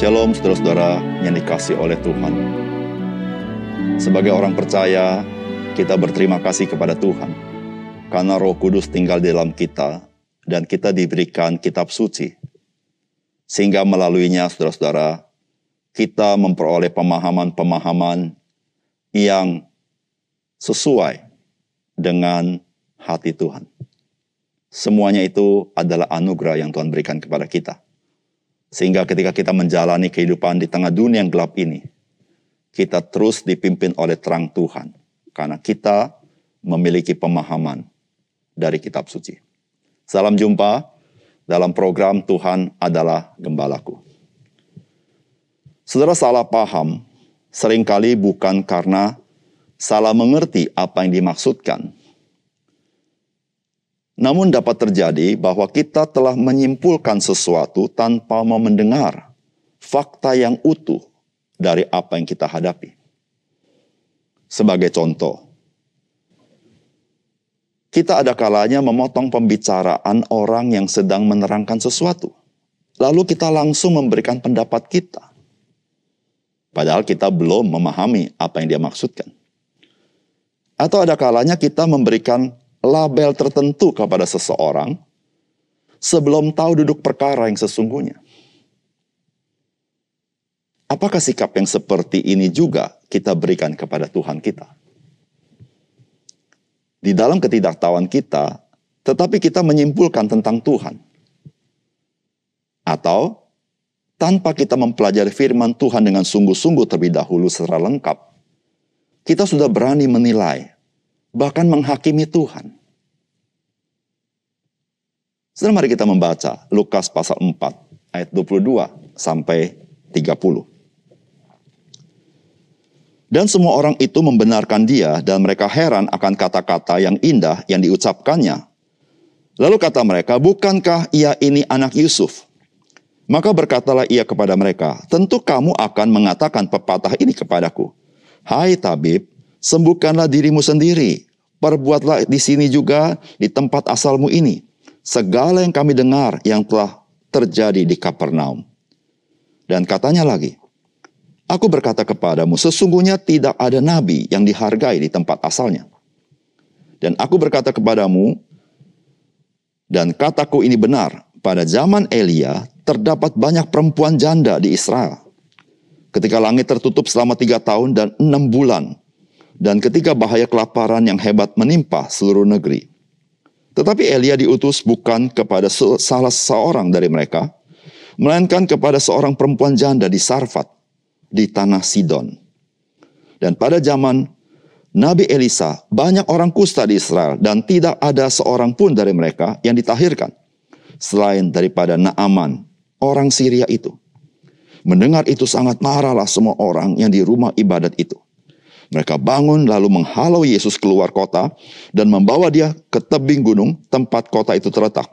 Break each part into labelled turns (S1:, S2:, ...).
S1: Shalom saudara-saudara yang dikasih oleh Tuhan. Sebagai orang percaya, kita berterima kasih kepada Tuhan karena Roh Kudus tinggal di dalam kita dan kita diberikan kitab suci. Sehingga melaluinya saudara-saudara, kita memperoleh pemahaman-pemahaman yang sesuai dengan hati Tuhan. Semuanya itu adalah anugerah yang Tuhan berikan kepada kita. Sehingga ketika kita menjalani kehidupan di tengah dunia yang gelap ini, kita terus dipimpin oleh terang Tuhan. Karena kita memiliki pemahaman dari kitab suci. Salam jumpa dalam program Tuhan adalah Gembalaku. Saudara salah paham, sering kali bukan karena salah mengerti apa yang dimaksudkan, namun dapat terjadi bahwa kita telah menyimpulkan sesuatu tanpa mau mendengar fakta yang utuh dari apa yang kita hadapi. Sebagai contoh, kita ada kalanya memotong pembicaraan orang yang sedang menerangkan sesuatu. Lalu kita langsung memberikan pendapat kita. Padahal kita belum memahami apa yang dia maksudkan. Atau ada kalanya kita memberikan label tertentu kepada seseorang sebelum tahu duduk perkara yang sesungguhnya. Apakah sikap yang seperti ini juga kita berikan kepada Tuhan kita? Di dalam ketidaktahuan kita, tetapi kita menyimpulkan tentang Tuhan. Atau tanpa kita mempelajari firman Tuhan dengan sungguh-sungguh terlebih dahulu secara lengkap, kita sudah berani menilai bahkan menghakimi Tuhan. Sekarang mari kita membaca Lukas pasal 4 ayat 22 sampai 30. Dan semua orang itu membenarkan dia dan mereka heran akan kata-kata yang indah yang diucapkannya. Lalu kata mereka, bukankah ia ini anak Yusuf? Maka berkatalah ia kepada mereka, tentu kamu akan mengatakan pepatah ini kepadaku. Hai tabib, sembuhkanlah dirimu sendiri perbuatlah di sini juga di tempat asalmu ini segala yang kami dengar yang telah terjadi di Kapernaum. Dan katanya lagi, Aku berkata kepadamu, sesungguhnya tidak ada nabi yang dihargai di tempat asalnya. Dan aku berkata kepadamu, dan kataku ini benar, pada zaman Elia terdapat banyak perempuan janda di Israel. Ketika langit tertutup selama tiga tahun dan enam bulan, dan ketika bahaya kelaparan yang hebat menimpa seluruh negeri. Tetapi Elia diutus bukan kepada salah seorang dari mereka, melainkan kepada seorang perempuan janda di Sarfat, di tanah Sidon. Dan pada zaman Nabi Elisa, banyak orang kusta di Israel dan tidak ada seorang pun dari mereka yang ditahirkan. Selain daripada Naaman, orang Syria itu. Mendengar itu sangat marahlah semua orang yang di rumah ibadat itu. Mereka bangun lalu menghalau Yesus keluar kota dan membawa dia ke tebing gunung tempat kota itu terletak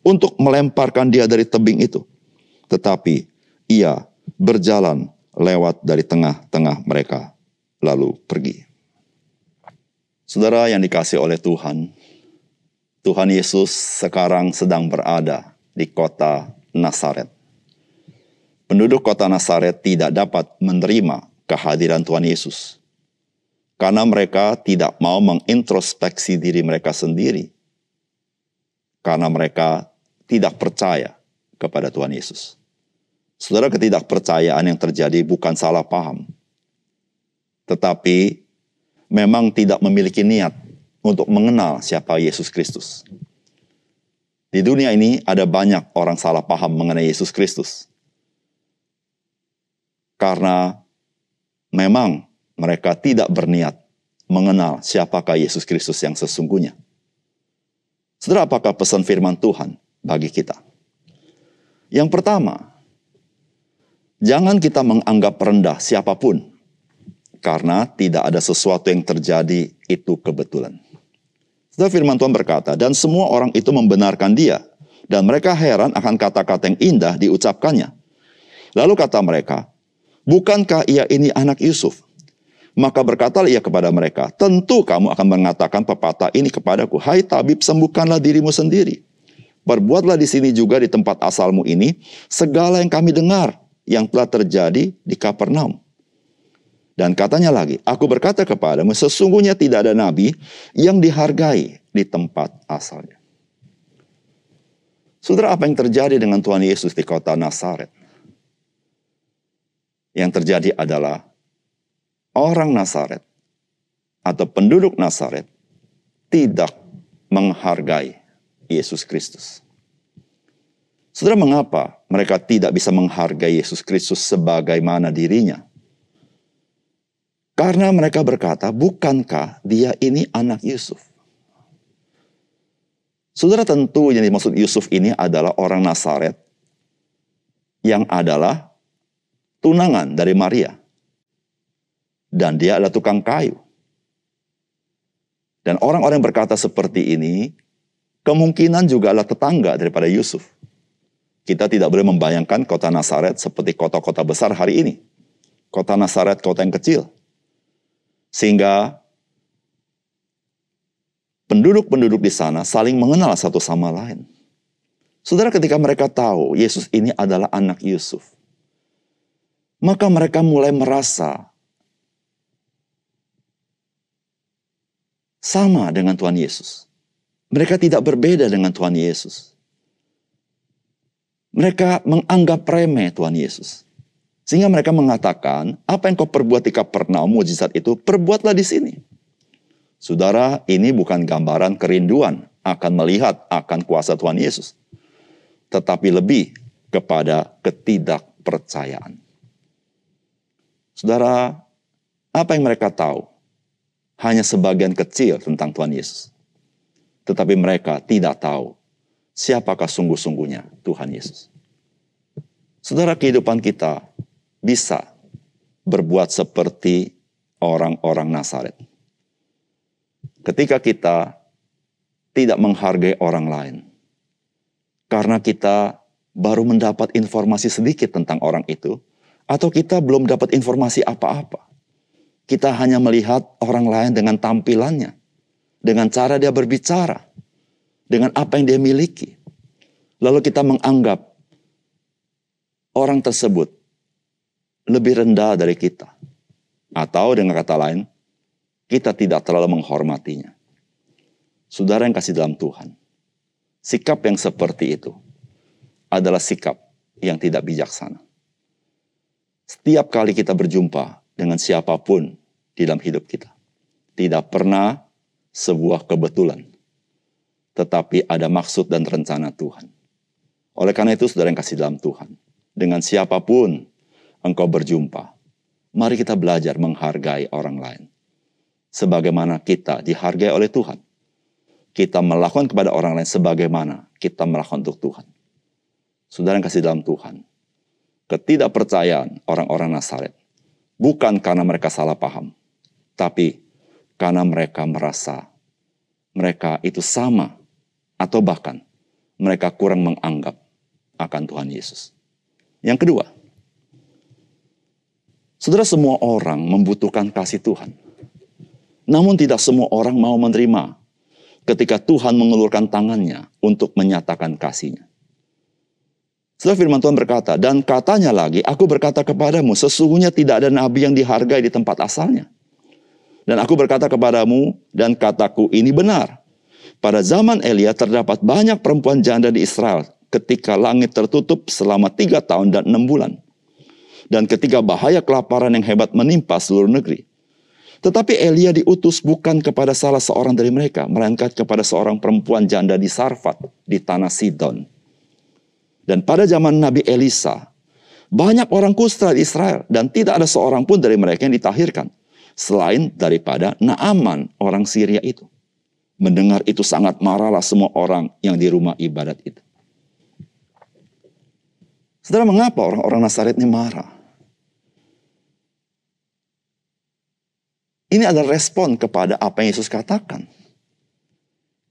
S1: untuk melemparkan dia dari tebing itu. Tetapi ia berjalan lewat dari tengah-tengah mereka lalu pergi. Saudara yang dikasih oleh Tuhan, Tuhan Yesus sekarang sedang berada di kota Nazaret. Penduduk kota Nazaret tidak dapat menerima kehadiran Tuhan Yesus karena mereka tidak mau mengintrospeksi diri mereka sendiri. Karena mereka tidak percaya kepada Tuhan Yesus. Saudara ketidakpercayaan yang terjadi bukan salah paham. Tetapi memang tidak memiliki niat untuk mengenal siapa Yesus Kristus. Di dunia ini ada banyak orang salah paham mengenai Yesus Kristus. Karena memang mereka tidak berniat mengenal siapakah Yesus Kristus yang sesungguhnya. Saudara, apakah pesan firman Tuhan bagi kita? Yang pertama, jangan kita menganggap rendah siapa pun, karena tidak ada sesuatu yang terjadi itu kebetulan. Saudara firman Tuhan berkata, dan semua orang itu membenarkan dia, dan mereka heran akan kata-kata yang indah diucapkannya. Lalu kata mereka, bukankah ia ini anak Yusuf? Maka berkatalah ia kepada mereka, tentu kamu akan mengatakan pepatah ini kepadaku, Hai tabib, sembuhkanlah dirimu sendiri. Berbuatlah di sini juga di tempat asalmu ini, segala yang kami dengar, yang telah terjadi di Kapernaum. Dan katanya lagi, aku berkata kepadamu, sesungguhnya tidak ada nabi yang dihargai di tempat asalnya. Saudara, apa yang terjadi dengan Tuhan Yesus di kota Nazaret? Yang terjadi adalah orang Nazaret atau penduduk Nazaret tidak menghargai Yesus Kristus. Saudara, mengapa mereka tidak bisa menghargai Yesus Kristus sebagaimana dirinya? Karena mereka berkata, bukankah dia ini anak Yusuf? Saudara tentu yang dimaksud Yusuf ini adalah orang Nazaret yang adalah tunangan dari Maria. Dan dia adalah tukang kayu. Dan orang-orang yang berkata seperti ini, kemungkinan juga adalah tetangga daripada Yusuf. Kita tidak boleh membayangkan kota Nazaret seperti kota-kota besar hari ini. Kota Nazaret kota yang kecil. Sehingga penduduk-penduduk di sana saling mengenal satu sama lain. Saudara ketika mereka tahu Yesus ini adalah anak Yusuf, maka mereka mulai merasa sama dengan Tuhan Yesus. Mereka tidak berbeda dengan Tuhan Yesus. Mereka menganggap remeh Tuhan Yesus. Sehingga mereka mengatakan, apa yang kau perbuat di Kapernaum, mujizat itu, perbuatlah di sini. Saudara, ini bukan gambaran kerinduan akan melihat akan kuasa Tuhan Yesus. Tetapi lebih kepada ketidakpercayaan. Saudara, apa yang mereka tahu? Hanya sebagian kecil tentang Tuhan Yesus. Tetapi mereka tidak tahu siapakah sungguh-sungguhnya Tuhan Yesus. Saudara, kehidupan kita bisa berbuat seperti orang-orang Nazaret. Ketika kita tidak menghargai orang lain, karena kita baru mendapat informasi sedikit tentang orang itu, atau kita belum dapat informasi apa-apa. Kita hanya melihat orang lain dengan tampilannya, dengan cara dia berbicara, dengan apa yang dia miliki. Lalu kita menganggap orang tersebut lebih rendah dari kita. Atau dengan kata lain, kita tidak terlalu menghormatinya. Saudara yang kasih dalam Tuhan, sikap yang seperti itu adalah sikap yang tidak bijaksana. Setiap kali kita berjumpa dengan siapa pun di dalam hidup kita, tidak pernah sebuah kebetulan tetapi ada maksud dan rencana Tuhan. Oleh karena itu, saudara yang kasih dalam Tuhan, dengan siapa pun engkau berjumpa, mari kita belajar menghargai orang lain. Sebagaimana kita dihargai oleh Tuhan. Kita melakukan kepada orang lain sebagaimana kita melakukan untuk Tuhan. Saudara yang kasih dalam Tuhan, ketidakpercayaan orang-orang Nazaret bukan karena mereka salah paham, tapi karena mereka merasa mereka itu sama atau bahkan mereka kurang menganggap akan Tuhan Yesus. Yang kedua, saudara semua orang membutuhkan kasih Tuhan. Namun tidak semua orang mau menerima ketika Tuhan mengulurkan tangannya untuk menyatakan kasihnya. Setelah firman Tuhan berkata, dan katanya lagi, aku berkata kepadamu, sesungguhnya tidak ada nabi yang dihargai di tempat asalnya. Dan aku berkata kepadamu, dan kataku ini benar. Pada zaman Elia terdapat banyak perempuan janda di Israel ketika langit tertutup selama tiga tahun dan enam bulan. Dan ketika bahaya kelaparan yang hebat menimpa seluruh negeri. Tetapi Elia diutus bukan kepada salah seorang dari mereka, melainkan kepada seorang perempuan janda di Sarfat, di tanah Sidon. Dan pada zaman Nabi Elisa, banyak orang kusta di Israel dan tidak ada seorang pun dari mereka yang ditahirkan. Selain daripada Naaman, orang Syria itu. Mendengar itu sangat marahlah semua orang yang di rumah ibadat itu. Saudara, mengapa orang-orang Nasaret ini marah? Ini adalah respon kepada apa yang Yesus katakan.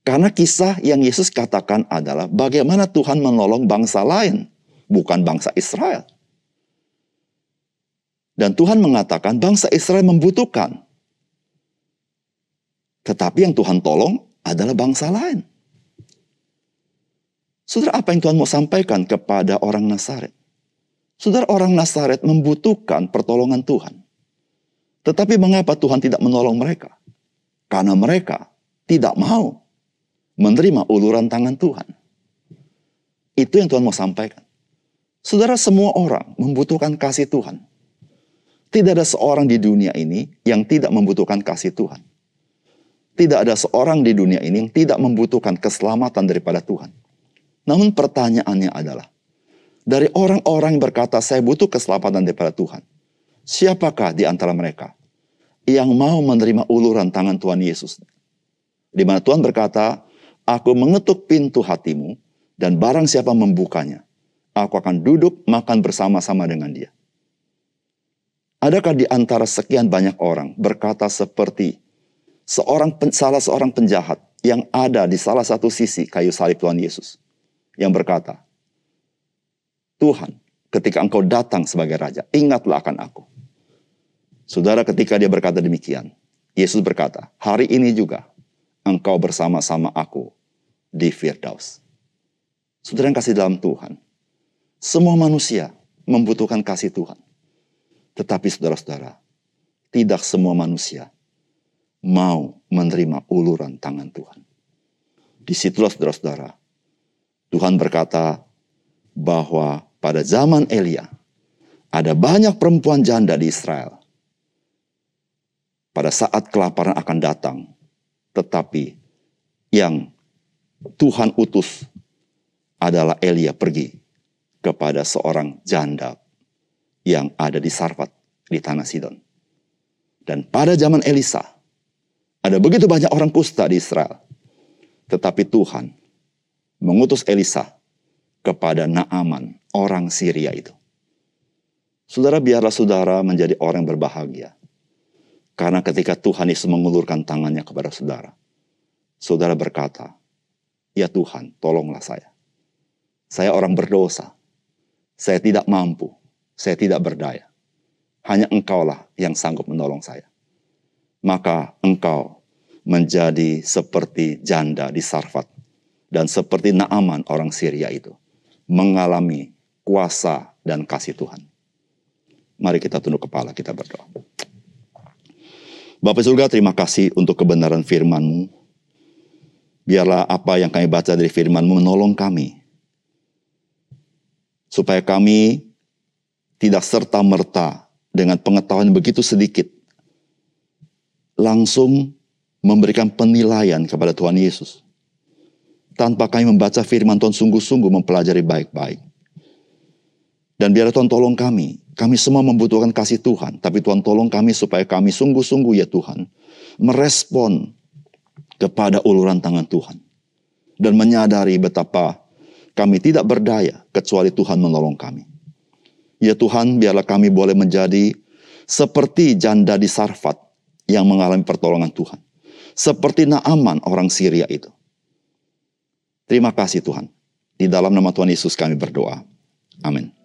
S1: Karena kisah yang Yesus katakan adalah bagaimana Tuhan menolong bangsa lain, bukan bangsa Israel. Dan Tuhan mengatakan bangsa Israel membutuhkan tetapi yang Tuhan tolong adalah bangsa lain. Saudara, apa yang Tuhan mau sampaikan kepada orang Nazaret? Saudara orang Nazaret membutuhkan pertolongan Tuhan. Tetapi mengapa Tuhan tidak menolong mereka? Karena mereka tidak mau menerima uluran tangan Tuhan. Itu yang Tuhan mau sampaikan. Saudara semua orang membutuhkan kasih Tuhan. Tidak ada seorang di dunia ini yang tidak membutuhkan kasih Tuhan. Tidak ada seorang di dunia ini yang tidak membutuhkan keselamatan daripada Tuhan. Namun pertanyaannya adalah, dari orang-orang yang berkata, saya butuh keselamatan daripada Tuhan. Siapakah di antara mereka yang mau menerima uluran tangan Tuhan Yesus? Di mana Tuhan berkata, aku mengetuk pintu hatimu, dan barang siapa membukanya, aku akan duduk makan bersama-sama dengan dia. Adakah di antara sekian banyak orang berkata seperti seorang salah seorang penjahat yang ada di salah satu sisi kayu salib Tuhan Yesus yang berkata, Tuhan, ketika engkau datang sebagai raja, ingatlah akan aku. Saudara ketika dia berkata demikian, Yesus berkata, hari ini juga engkau bersama-sama aku di Firdaus. Saudara yang kasih dalam Tuhan, semua manusia membutuhkan kasih Tuhan. Tetapi saudara-saudara, tidak semua manusia mau menerima uluran tangan Tuhan. Di situlah saudara-saudara, Tuhan berkata bahwa pada zaman Elia, ada banyak perempuan janda di Israel. Pada saat kelaparan akan datang, tetapi yang Tuhan utus adalah Elia pergi kepada seorang janda yang ada di Sarfat di tanah Sidon. Dan pada zaman Elisa, ada begitu banyak orang kusta di Israel. Tetapi Tuhan mengutus Elisa kepada Naaman, orang Syria itu. Saudara, biarlah saudara menjadi orang yang berbahagia. Karena ketika Tuhan Yesus mengulurkan tangannya kepada saudara, saudara berkata, Ya Tuhan, tolonglah saya. Saya orang berdosa. Saya tidak mampu. Saya tidak berdaya. Hanya engkaulah yang sanggup menolong saya. Maka engkau menjadi seperti janda di Sarfat. Dan seperti Naaman orang Syria itu mengalami kuasa dan kasih Tuhan. Mari kita tunduk kepala, kita berdoa. Bapak surga, terima kasih untuk kebenaran firman-Mu. Biarlah apa yang kami baca dari firman-Mu menolong kami. Supaya kami tidak serta-merta dengan pengetahuan begitu sedikit. Langsung memberikan penilaian kepada Tuhan Yesus tanpa kami membaca firman Tuhan sungguh-sungguh mempelajari baik-baik. Dan biar Tuhan tolong kami. Kami semua membutuhkan kasih Tuhan. Tapi Tuhan tolong kami supaya kami sungguh-sungguh ya Tuhan. Merespon kepada uluran tangan Tuhan. Dan menyadari betapa kami tidak berdaya kecuali Tuhan menolong kami. Ya Tuhan biarlah kami boleh menjadi seperti janda di Sarfat yang mengalami pertolongan Tuhan. Seperti Naaman orang Syria itu. Terima kasih Tuhan. Di dalam nama Tuhan Yesus kami berdoa. Amin.